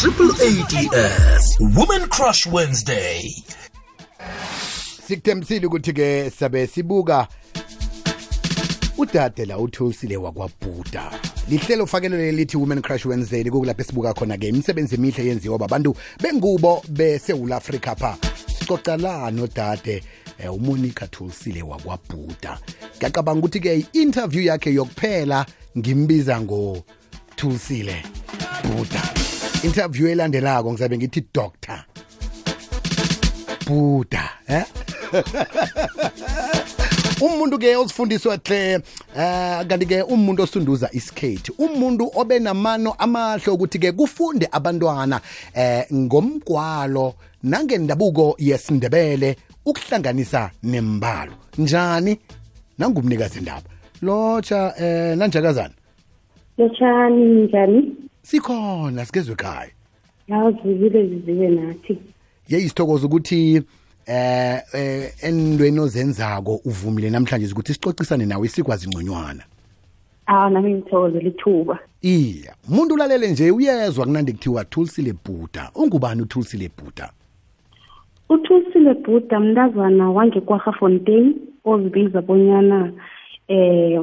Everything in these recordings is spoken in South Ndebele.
Triple ADS Woman Crush Wednesday. Sikuthembisile ukuthi ke sabe sibuka udade la uthulisile wakwabhuda lihlelo ufakelelo elithi women crush wednesday likulapho esibuka khona ke imisebenzi emihle yenziwa babantu bengubo besewula afrika pha sicoca la nodade um umonica thulisile wakwabhuda ngiyacabanga ukuthi-ke i-interview yakhe yokuphela ngimbiza ngo thusile buda interview elandelako ngizabe ngithi doctor buda eh umuntu ke osifundiswa hle eh kanti ke umuntu osunduza isikhethi umuntu obe namano amahle ukuthi ke kufunde abantwana eh ngomgwalo nangendabuko yesindebele ukuhlanganisa nembalo njani nangumnikazi indaba lotsha eh nanjakazana lotshani njani sikhona sikezwe ekhaya yawuzukile ziziwe nathi yeyi sithokoza ukuthi eh eh endweni ozenzako uvumile namhlanje ukuthi sicocisane nawe isikwazi ngconywana aw nami ngithokozela ithuba iya umuntu ulalele nje uyezwa kunandi kuthiwa thulisile bhuda ungubani uthulisile bhuda uthulisile bhuda mntazana wangekwarhafontein ozibiza bonyana eh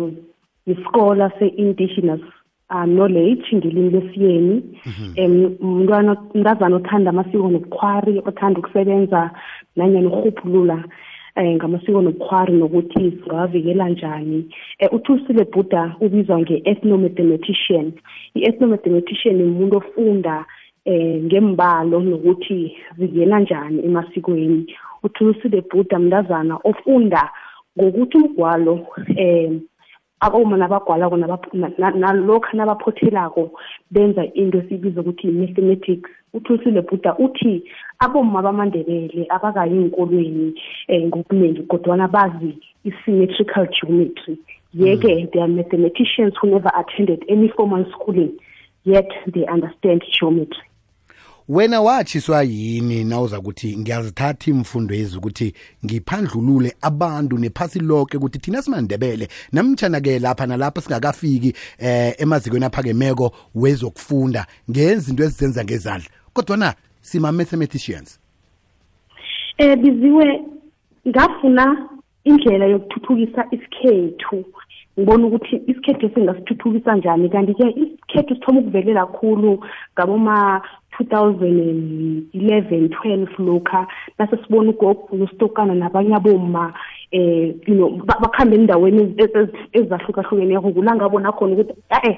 isikolo se-indigenous uh, knowledge ngelimi lesiyeni mhm. um mntwana mntazana othanda amasiko nobukhwari othanda ukusebenza nanyani urhubhulula um ngamasiko nobukhwari nokuthi singawavikela njani um uthusile bhuda ubizwa nge-ethnomathematician i-ethnomathematician umuntu ofunda eh ngembalo nokuthi zingena njani emasikweni uthulusile bhuda mntazana ofunda ngokuthi umgwalo eh aboma nabagwalako nalokha nabaphothelako benza into esibiza ukuthi i-mathematics uthulisile bhuda uthi abomma bamandebele abakayi enkolweni um ngobuningi kodwana bazi i-symmetrical geometry yeke mm. they are mathematicians who never attended any formal schooling yet they understand geometry wena watshiswa yini nawuza kuthi ngiyazithatha imfundo yezi ukuthi ngiphandlulule abantu nephasi lonke ukuthi thina simandebele namtshana-ke lapha nalapha singakafiki eh emazikweni aphakemeko wezokufunda ngenza into ezizenza ngezandla kodwana sima-mathematicians um biziwe ngafuna indlela yokuthuthukisa isikhethu ngibona ukuthi isikhethu singasithuthukisa njani kanti-ke isikhethu sithoma ukuvelela khulu ngaboma-2011 12 lokha nase sibona ugogo nositokana nabanye aboma eh you know bakhambe endaweni ezahlukahlukeneko kulangabona khona ukuthi e-e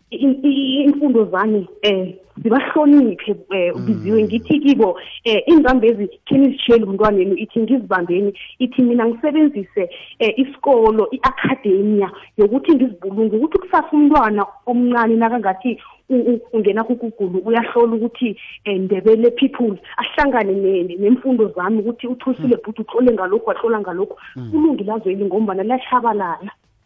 imfundo zami eh sibahloniphe eh mm. ubiziwe ngithi kibo eh ingcambezi khini zishele umntwanenu ithi ngizibambeni ithi mina ngisebenzise eh isikolo iacademia yokuthi ngizibulunge ukuthi kusasa umntwana omncane nakangathi ungena kugugulu uyahlola ukuthi eh, ndebele people ahlangane nemfundo zami ukuthi uthusile mm. bhuti uhlole ngalokhu wahlola ngalokhu mm. kulungile azweli ngombana lashabalala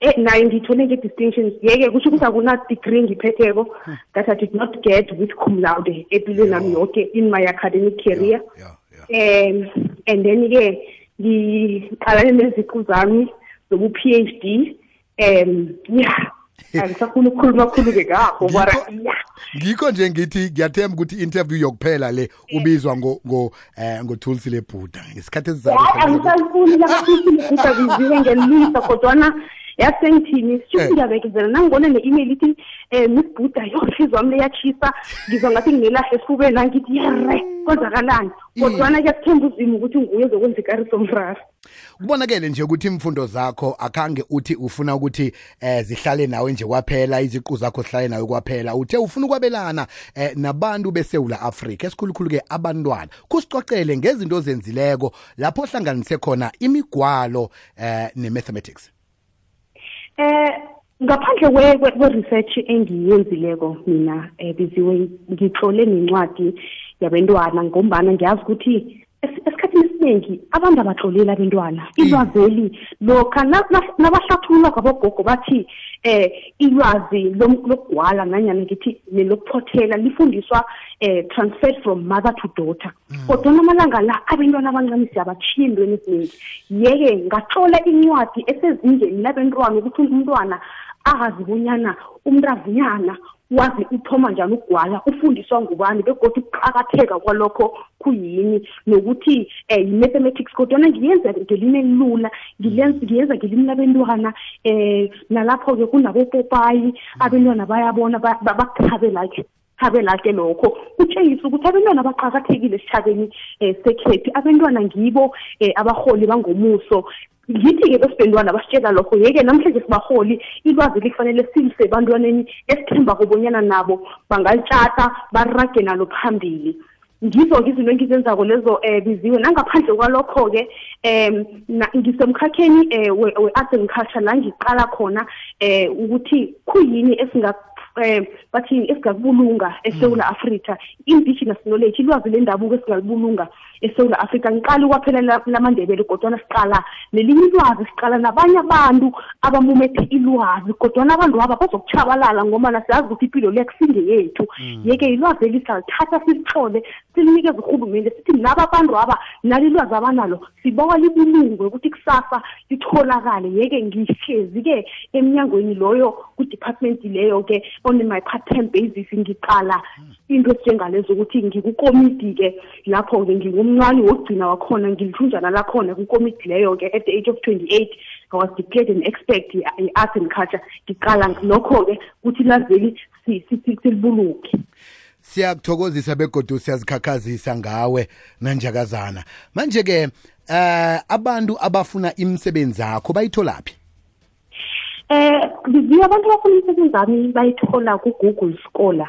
Eh, naye ngithole nge-distinctions yeke kusho ukuthi akuna-degree ngiphetheko hmm. that i did not get with cum laude empilweni nami yoke in my academic career um and then-ke ngiqalane neziqu zami zobu-p h d um ya angisafuni ukukhuluma khulu-ke ngakho ngikho nje ngithi ngiyathemba ukuthi i-interview yokuphela le ubizwa ngo ngo eh ngothulisile ebhuda ngesikhathi esizako hayi angisalifuni lakuthulisile ebhuda kuziwe ngelisa kodwana yasengithini eh. shuthi ngiyabekezela nangibone ne-email ithi um miss buda yo hlizi wami leyatshisa ngizwa ngathi nginelahle esifubeni angithi yere kwenzakalani kodwana kuyakuthemba uzima ukuthi nguye zokwenza ikarisomraro kubonakele nje ukuthi imfundo zakho akhange uthi ufuna ukuthi eh zihlale nawe nje kwaphela iziqu zakho zihlale nawe kwaphela uthe ufuna ukwabelana eh nabantu besewula Africa esikhulukhulu ke abantwana kusicocele ngezinto zenzileko lapho ohlanganise khona imigwalo eh ne mathematics Eh ngaphandle kwe-research engiyenzileko mina eh, biziwe ngitlole nencwadi yabentwana ngombana ngiyazi ukuthi esikhathini esiningi abantu abatloleli abentwana mm. ilwazeli lokha nabahlathulula kwabogogo bathi eh ilwazi lokugwala nanyana ngithi nelokuphothela lifundiswa eh transferred from mother to daughter Mm. kodwa namalanga la abentwana abancane siyabathiya entweni eziningi yeke ngatlola incwadi esezingeni labentwana ukuthi umntwana azi bonyana umntazinyana wazi uthoma njani ukugwala ufundiswa ngubani begodwa ukuqakatheka kwalokho kuyini nokuthi um yi-mathematics kodwana ngiyenza ngelimi elilula ngiyenza ngelimi labentwana um nalapho-ke kunabopopayi abentwana bayabona bakuthabe like thabela-ke lokho kutshengisa ukuthi abantwana baqakathekile esithabeni um eh, sekhethi abantwana ngibo um eh, abaholi bangomuso ngithi-ke besibhentwana basitshela lokho yeke namhlanje sibaholi ilwazi likufanele silise ebantwaneni esithemba kobonyana nabo bangalitshata barage nalo phambili ngizo-ke izinto engizenzako lezo um biziwe nangaphandle kwalokho-ke um ngisemkhakheni um we-arts and culture la ngiqala khona um ukuthi khuyini esinga um bathini esingakubulunga esewula mm. afrika indigenous knowledge ilwazi lendabuko esingalibulunga esewula afrika ngiqali kwaphela lamandebele kodwana siqala nelinye ilwazi siqala nabanye abantu abamumethe ilwazi kodwana abantu aba bazokutshabalala ngomana siyazi ukuthi impilo le kusingeyethu mm. yeke ilwazi elisalithatha silihlole silinikeza urhulumente sithi naba abantu aba nali ilwazi abanalo sibawa libulungwe ukuthi kusasa litholakale yeke ngihlezi-ke emnyangweni loyo kwidepartment leyo-ke on my part time basis ngiqala mm. into ezinjengalezo ukuthi ngikukomidi-ke lapho-ke ngingumncane wokugcina wakhona ngilithunjana lakhona kukomidi leyo-ke at the age of twenty eight i was declared an expert i-art and culture ngiqala lokho-ke ukuthi lazeli silibuluke siyakuthokozisa begodu siyazikhakhazisa ngawe nanjakazana manje-ke eh abantu abafuna imisebenzi yakho bayitholaphi eh abantu abafuna imisebenzi yami bayithola ku-google scholar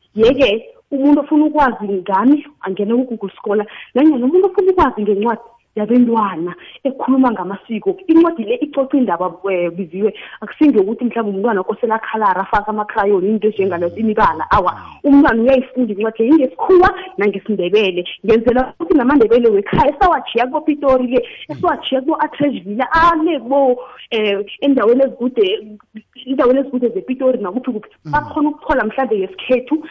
yeke umuntu ofuna ukwazi ngami angene kugoogle scholar nanyena umuntu ofuna ukwazi ngencwadi yabentwana ekhuluma ngamasiko incwadi le icoca indaba eh, biziwe akusinge ukuthi mhlawumbe umntwana okosela akhalara afake amakhrayoni into ejengalezi imibala awa umntwana uyayifunda incwadi le ingesikhuwa nangesindebele ngenzela ukuthi namandebele wekhaya esawajiya kubopitori le esiwajiya kubo-atreshville ale kubo um endaweni ezikude indaweni ezikude zepitori nakuphi kuphi Mm. bakhona ukuthola mhlawumbe yesikhethu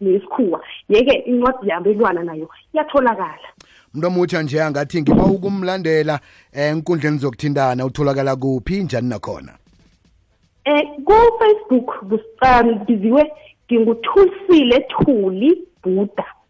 neyesikhuwa yeke incwadi yabo ilwana nayo iyatholakala mntu omutsha nje angathi ngiba ukumlandela um enkundleni zokuthintana utholakala kuphi njani nakhona um kufacebook um biziwe nginguthusile thuli bhuda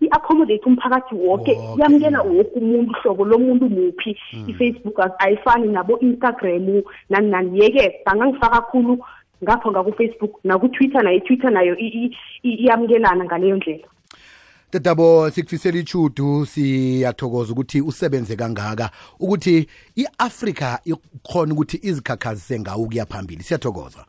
i-accommodate umphakathi woke yamukela woke umuntu hlobo lomuntu muphi hmm. i-facebook ayifani nabo-instagram nani nani yeke bangangifaka khulu ngapho ngakufacebook nakutwitter nayo itwitter nayo iyamukelana ngaleyo ndlela Dadabo sikufisela ichudu siyathokoza ukuthi usebenze kangaka ukuthi iAfrika ikhona ukuthi izikhakhazise ngawo kuyaphambili siyathokoza